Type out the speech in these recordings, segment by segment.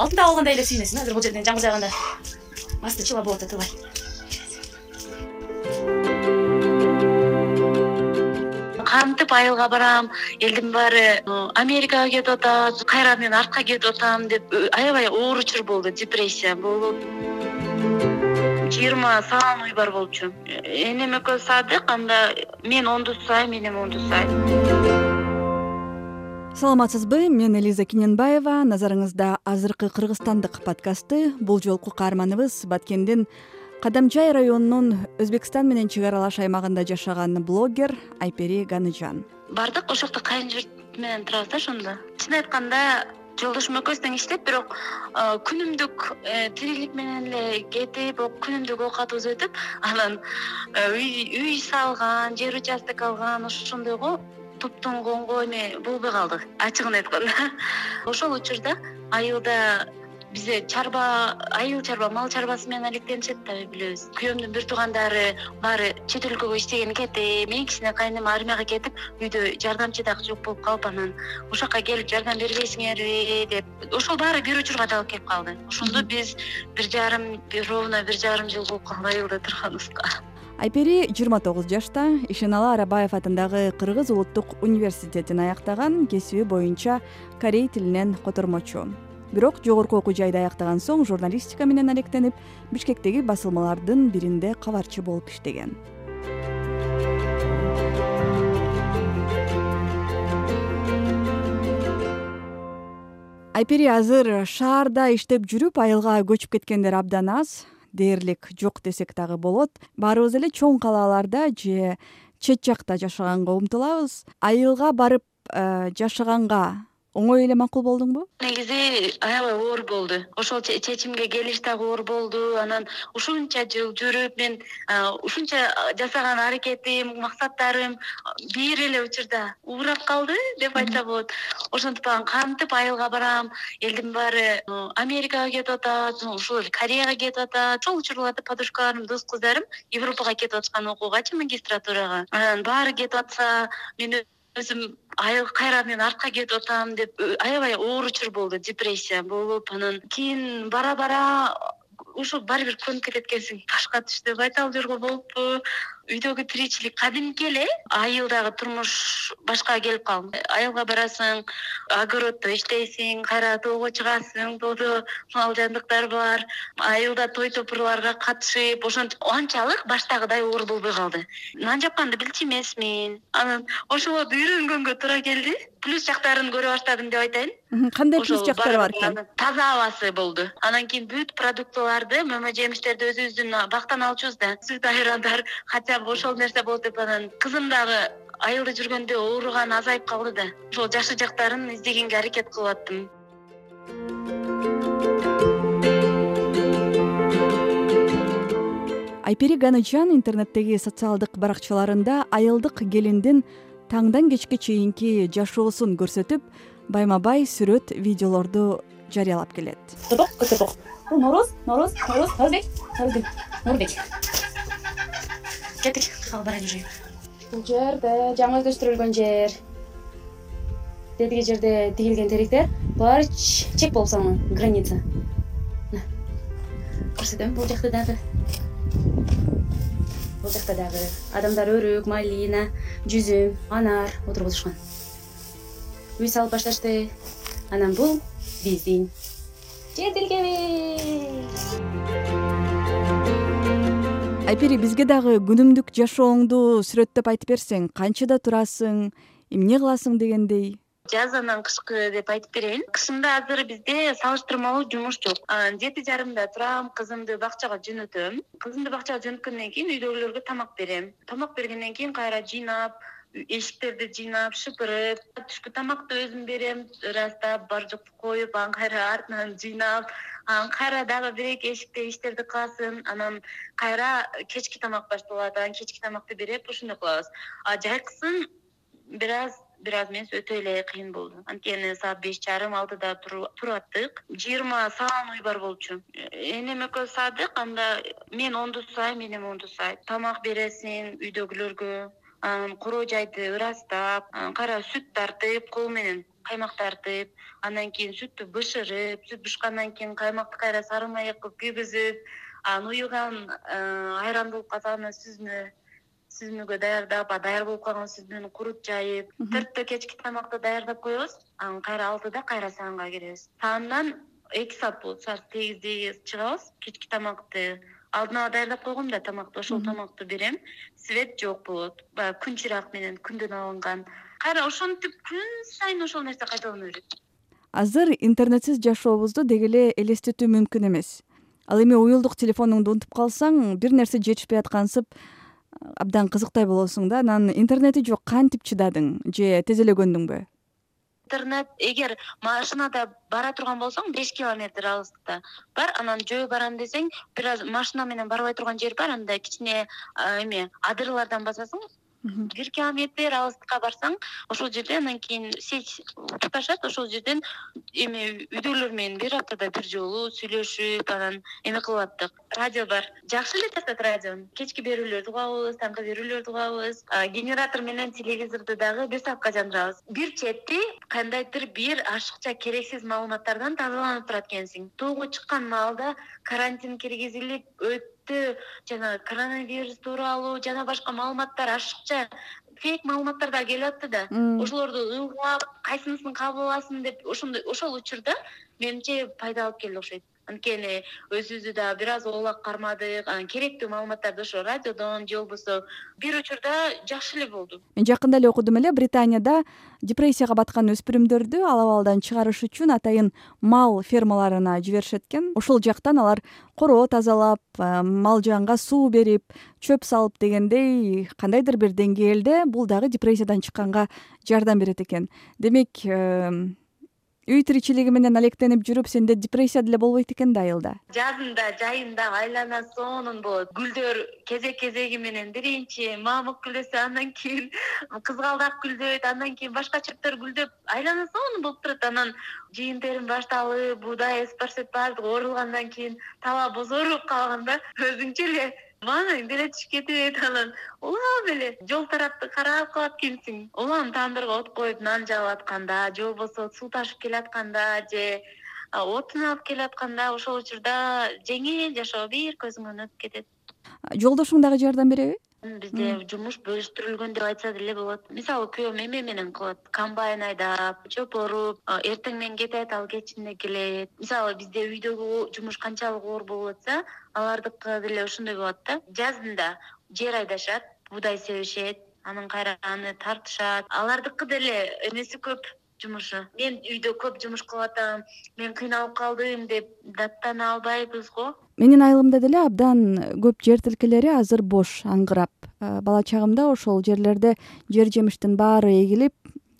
алтында алгандай эле сүйүнөсүң азыр бул жерден жамгыр жааганда асты чыла болуп атат ылай кантип айылга барам элдин баары америкага кетип атат кайра мен артка кетип атам деп аябай оор учур болду депрессия болуп жыйырма салам уй бар болчу. Энем экөөбүз садык анда мен ондусайм энем ондусай саламатсызбы? Мен элиза кененбаева. Назарыңызда азыркы кыргызстандык подкасты бул жолку каарманыбыз баткендин кадамжай районунун өзбекстан менен чек аралаш аймагында жашаган блогер айпери ганыжан бардык ошол жакта кайын журт менен турабыз да ошондо. Чын айтканда жолдошум экөөбүз тең иштейт бирок күнүмдүк э, тирилик менен эле кетип күнүмдүк оокатыбыз өтүп анан э, үй салган жер участок алган ошондойго топтонгонго эме болбой калдык. Ачыгын айтканда. Ошол учурда айылда бизде чарба айыл чарба мал чарбасы менен алектенишет да билебиз. Күйөөмдүн бир туугандары баары чет өлкөгө иштегени кетип мен кичине кайынем армияга кетип үйдө жардамчы дагы жок болуп калып анан ушул жака келип жардам бербейсиңерби деп. Ошол баары бир учурга таалып келип калды. Ошондо биз бир жарым ровно бир жарым жыл болуп калды айылда турганыбызга айпери жыйырма тогуз жашта ишеналы арабаев атындагы кыргыз улуттук университетин аяктаган кесиби боюнча корей тилинен котормочу. Бирок жогорку окуу жайды аяктаган соң журналистика менен алектенип бишкектеги басылмалардын биринде кабарчы болуп иштеген. Айпери азыр шаарда иштеп жүрүп айылга көчүп кеткендер абдан аз дээрлик жок десек дагы болот. Баарыбыз эле чоң калааларда же чет жакта жашаганга умтулабыз. Айылга барып э, жашаганга оңой эле макул болдуңбу? Негизи аябай оор болду. Ошол чечимге келиш дагы оор болду. Анан ушунча жыл жүрүп мен ушунча жасаган аракетим максаттарым бир эле учурда уурап калды деп айтса болот. Ошентип анан кантип айылга барам элдин баары америкага кетип атат ушул эле кореяга кетип атат. Ошол учурларда подружкаларым дос кыздарым европага кетип атышкан окуугачы магистратурага. Анан баары кетип атса мен өзүм айыл кайра мен артка кетип атам деп аябай оор учур болду депрессия болуп анан кийин бара бара ушул баары бир көнүп кетет экенсиң башка айта албай жүргө болуппу үйдөгү тиричилик кадимки эле айылдагы турмуш башкага келип калды айылга барасың огороддо иштейсиң кайра тоого чыгасың тоодо мал жандыктар бар. Айылда той топурларга катышып ошентип анчалык баштагыдай оор болбой калды. Нан жапканды билчү эмесмин. Анан ошолорду үйрөнгөнгө туура келди. Плюс жактарын көрө баштадым деп айтайын. Кандай плюс жактары бар экен? таза абасы болду. Анан кийин бүт продуктыларды мөмө жемиштерди өзүбүздүн бактан алчубуз да. Сүт айрандар хотя ошол нерсе болот деп анан кызым дагы айылда жүргөндө ооруганы азайып калды да. Ошол жакшы жактарын издегенге аракет кылып аттым айпери ганыжан интернеттеги социалдык баракчаларында айылдык келиндин таңдан кечке чейинки жашоосун көрсөтүп байма бай сүрөт видеолорду жарыялап келет. Бул нооруз нооруз нооруз ноорузбек ноорузбек ноорузбек кеттик ал уже бул жерде жаңы өздөштүрүлгөн жер. Тетиги жерде тигилген теректер. Баары чек болуп салынган граница көрсөтөм бул жакта дагы. Бул жакта дагы адамдар өрүк малина жүзүм анар отургузушкан үй салып башташты. Анан бул биздин. Жер тилкебиз айпери бизге дагы күнүмдүк жашооңду сүрөттөп айтып берсең канчада турасың эмне кыласың дегендей? Жазанан кышкы деп айтып берейин. Кышында азыр бизде салыштырмалуу жумуш жок. Жети жарымда турам кызымды бакчага жөнөтөм. Кызымды бакчага жөнөткөндөн кийин үйдөгүлөргө тамак берем. Тамак бергенден кийин кайра жыйнап эшиктерди жыйнап шыпырып түшкү тамакты өзүм берем ырастап бар жокту коюп анан кайра артынан жыйнап анан кайра дагы бир эки эшикте иштерди кыласың анан кайра кечки тамак башталат анан кечки тамакты берип ошондой кылабыз. А жайкысын бир аз бир аз эмес өтө эле кыйын болду. Анткени саат беш жарым алтыда туруп жыйырма салам уй бар болчу. Энем экөөбүз садык анда мен ондусайм энем ондусай тамак бересиң үйдөгүлөргө короо жайды ырастап кайра сүт тартып кол менен каймак тартып анан кийин сүттү бышырып сүт бышкандан кийин каймакты кайра сары май кылып күйгүзүп анан уюган айран болуп калса сүзмө сүзмөгө даярдап даяр болуп калган сүзмөнү курут жайып төрттө кечки тамакты даярдап коебуз анан кайра алтыда кайра саамга киребиз саамдан эки саат болот саат сегизде чыгабыз кечки тамакты алдын ала даярдап койгом да тамакты ошол тамакты берем. Свет жок болот баягы күн чырак менен күндөн алынган. Кайра ошентип күн сайын ошол нерсе кайталана берет. Азыр интернетсиз жашообузду деги эле элестетүү мүмкүн эмес. Ал эми уюлдук телефонуңду унутуп калсаң бир нерсе жетишпей аткансып абдан кызыктай болосуң да анан интернети жок кантип чыдадың же тез эле көндүңбү интернет эгер машинада бара турган болсоң беш километр алыстыкта бар анан жөө барам десең бир аз машина менен барбай турган жер бар андай кичине эме адырлардан басасың бир километр алыстыкка барсаң ошол жерде анан кийин сеть туташат ошол жерден эме үйдөгүлөр менен бир аптада бир жолу сүйлөшүп анан эме кылып аттык радио бар. Жакшы эле тартат радиону кечки берүүлөрдү угабыз таңкы берүүлөрдү угабыз генератор менен телевизорду дагы бир саатка жандырабыз бир чети кандайдыр бир ашыкча керексиз маалыматтардан тазаланып турат экенсиң. Тоого чыккан маалда карантин киргизилип жанагы коронавирус тууралуу жана башка маалыматтар ашыкча фейк маалыматтар дагы келип атты да ошолорду ыгап кайсынысын кабыл аласың деп ошондой ошол учурда менимче пайда алып келди окшойт анткени өзүбүздү дагы бир аз оолак кармадык. Анан керектүү маалыматтарды ошо радиодон же болбосо бир учурда жакшы эле болду. Мен жакында эле окудум эле британияда депрессияга баткан өспүрүмдөрдү ал абалдан чыгарыш үчүн атайын мал фермаларына жиберишет экен ошол жактан алар короо тазалап мал жанга суу берип чөп салып дегендей кандайдыр бир деңгээлде бул дагы депрессиядан чыкканга жардам берет экен. Демек үй тиричилиги менен алектенип жүрүп сенде депрессия деле болбойт экен да айылда? Жазында жайында айлана сонун болот. Гүлдөр кезек кезеги менен биринчи мамык гүлдөсө андан кийин кызгалдак гүлдөйт андан кийин башка чөптөр гүлдөп айлана сонун болуп турат. Анан жыйын терим башталып буудай эспарсет баардыгы орулгандан кийин таба бозоруп калганда өзүңчө эле маанайың деле түшүп кетет анан улам эле жол тарапты карап калат экенсиң улам тандырга от коюп нан жаап атканда же болбосо суу ташып келатканда же отун алып келатканда ошол учурда жеңил жашоо бир көзүңөн өтүп кетет. Жолдошуң дагы жардам береби бизде жумуш бөлүштүрүлгөн деп айтса деле болот. Мисалы күйөөм эме менен кылат. Комбайн айдап чөп оруп эртең менен кетет ал кечинде келет. Мисалы бизде үйдөгү жумуш канчалык оор болуп атса алардыкы деле ошондой болот да. Жазында жер айдашат буудай себишет анан кайра аны тартышат. Алардыкы деле эмеси көп жумушу. Мен үйдө көп жумуш кылып атам мен кыйналып калдым деп даттана албайбыз го менин айылымда деле абдан көп жер тилкелери азыр бош аңгырап. Э, бала чагымда ошол жерлерде жер жемиштин баары эгилип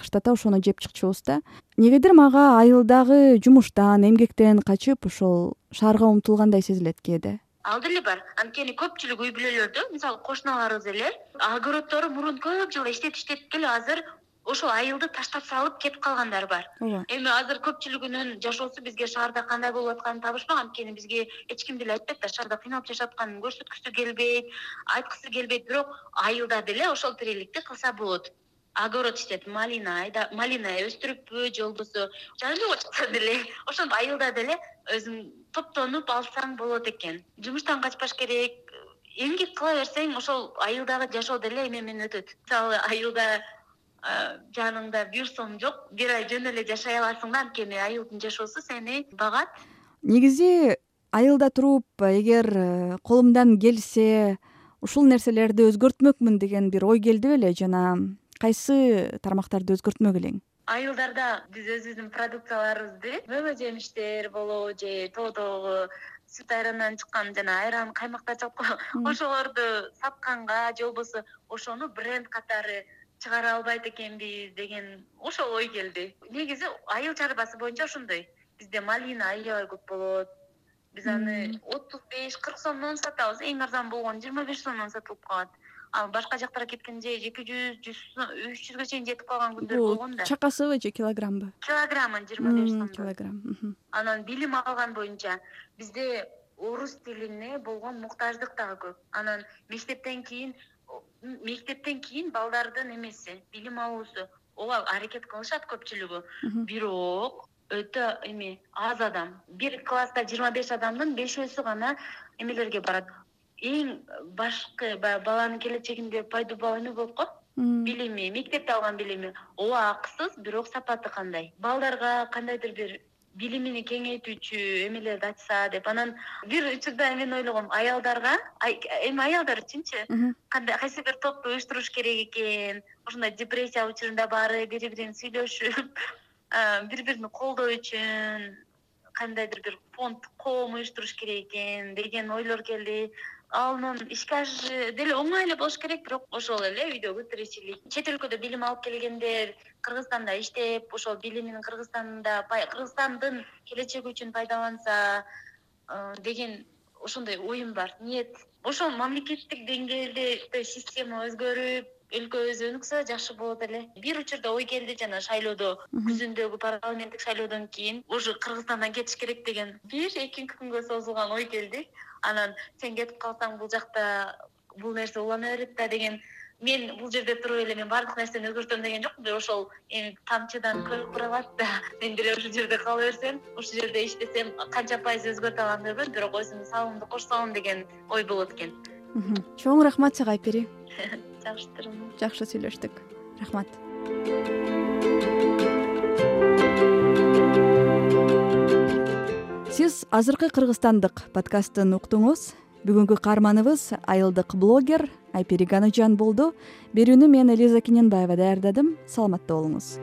кыштата ошону жеп чыкчубуз да. Эмнегедир мага айылдагы жумуштан эмгектен качып ошол шаарга умтулгандай сезилет кээде. Ал деле бар. Анткени көпчүлүк үй бүлөлөрдө мисалы кошуналарыбыз эле огороддору мурун көп жыл иштетип иштетип келип азыр ошол айылды таштап салып кетип калгандар бар. Ооба. Эми азыр көпчүлүгүнүн жашоосу бизге шаарда кандай болуп атканын табышпаган анткени бизге эч ким деле айтпайт да шаарда кыйналып жашап атканын көрсөткүсү келбейт айткысы келбейт. Бирок айылда деле ошол тириликти кылса болот. Огород иштетип малина айдап малина өстүрүппү же болбосо жайлоого чыкса деле. Ошентип айылда деле өзүң топтонуп алсаң болот экен. Жумуштан качпаш керек. Эмгек кыла берсең ошол айылдагы жашоо деле эме менен өтөт. Мисалы айылда жаныңда бир сом жок бир ай жөн эле жашай аласың да анткени айылдын жашоосу сени багат. Негизи айылда туруп эгер э, колумдан келсе ушул нерселерди өзгөртмөкмүн деген бир ой келди беле жана кайсы тармактарды өзгөртмөк элең? Айылдарда биз өзүбүздүн продукцияларыбызды мөбө жемиштер болобу же тоодогу сүт айрандан чыккан жана айран каймактар чыгат го ошолорду сатканга же болбосо ошону бренд катары чыгара албайт экенбиз деген ошол ой келди. Негизи айыл чарбасы боюнча ошондой. Бизде малина аябай көп болот. Биз аны отуз беш кырк сомдон сатабыз. Эң арзан болгону жыйырма беш сомдон сатылып калат. Ал башка жактара кеткенде эки жүз жүз үч жүзгө чейин жетип калган күндөр болгон да. чакасыбы же килограммбы килограммын жыйырма беш сом килограмм анан билим алган боюнча бизде орус тилине болгон муктаждык дагы көп. Анан мектептен кийин мектептен кийин балдардын эмеси билим алуусу ооба аракет кылышат көпчүлүгү. Бирок өтө эме аз адам бир класста жыйырма беш адамдын бешөөсү гана эмелерге барат. Эң башкы баягы баланын келечегинде пайда убал эме болуп коет. Билими мектепте алган билими. Ооба акысыз бирок сапаты кандай? Балдарга кандайдыр бир билимин кеңейтүүчү эмелерди ачса деп. Анан бир учурда мен ойлогом аялдарга эми аялдар үчүнчү кандай кайсы бир топту уюштуруш керек экен ушундай депрессия учурунда баары бири бирин сүйлөшүп бири бирин колдоо үчүн кандайдыр бир фонд коом уюштуруш керек экен деген ойлор келди анын ишке ашышы деле оңой эле болуш керек бирок ошол эле үйдөгү тиричилик. Чет өлкөдө билим алып келгендер кыргызстанда иштеп ошол билимин кыргызстанда кыргызстандын келечеги үчүн пайдаланса э, деген ошондой оюм бар ниет. Ошол мамлекеттик деңгээлде система өзгөрүп өлкөбүз өнүксө жакшы болот эле. Бир учурда ой келди жана шайлоодо күзүндөгү парламенттик шайлоодон кийин уже кыргызстандан кетиш керек деген бир эки күнгө созулган ой келди. Анан сен кетип калсаң бул жакта бул нерсе улана берет да деген. Мен бул жерде туруп эле мен баардык нерсени өзгөртөм деген жокмун ошол эми тамчыдан көл куралат да. Мен деле ушул жерде кала берсем ушул жерде иштесем канча пайыз өзгөртө алам билбейм бирок өзүмдүн салымымды кошсом деген ой болот экен. Чоң рахмат сага айпери жакшытырмын жакшы сүйлөштүк. Рахмат. Сиз азыркы кыргызстандык подкастын уктуңуз. Бүгүнкү каарманыбыз айылдык блогер айпери ганычан болду. Берүүнү мен элиза кененбаева даярдадым. Саламатта болуңуз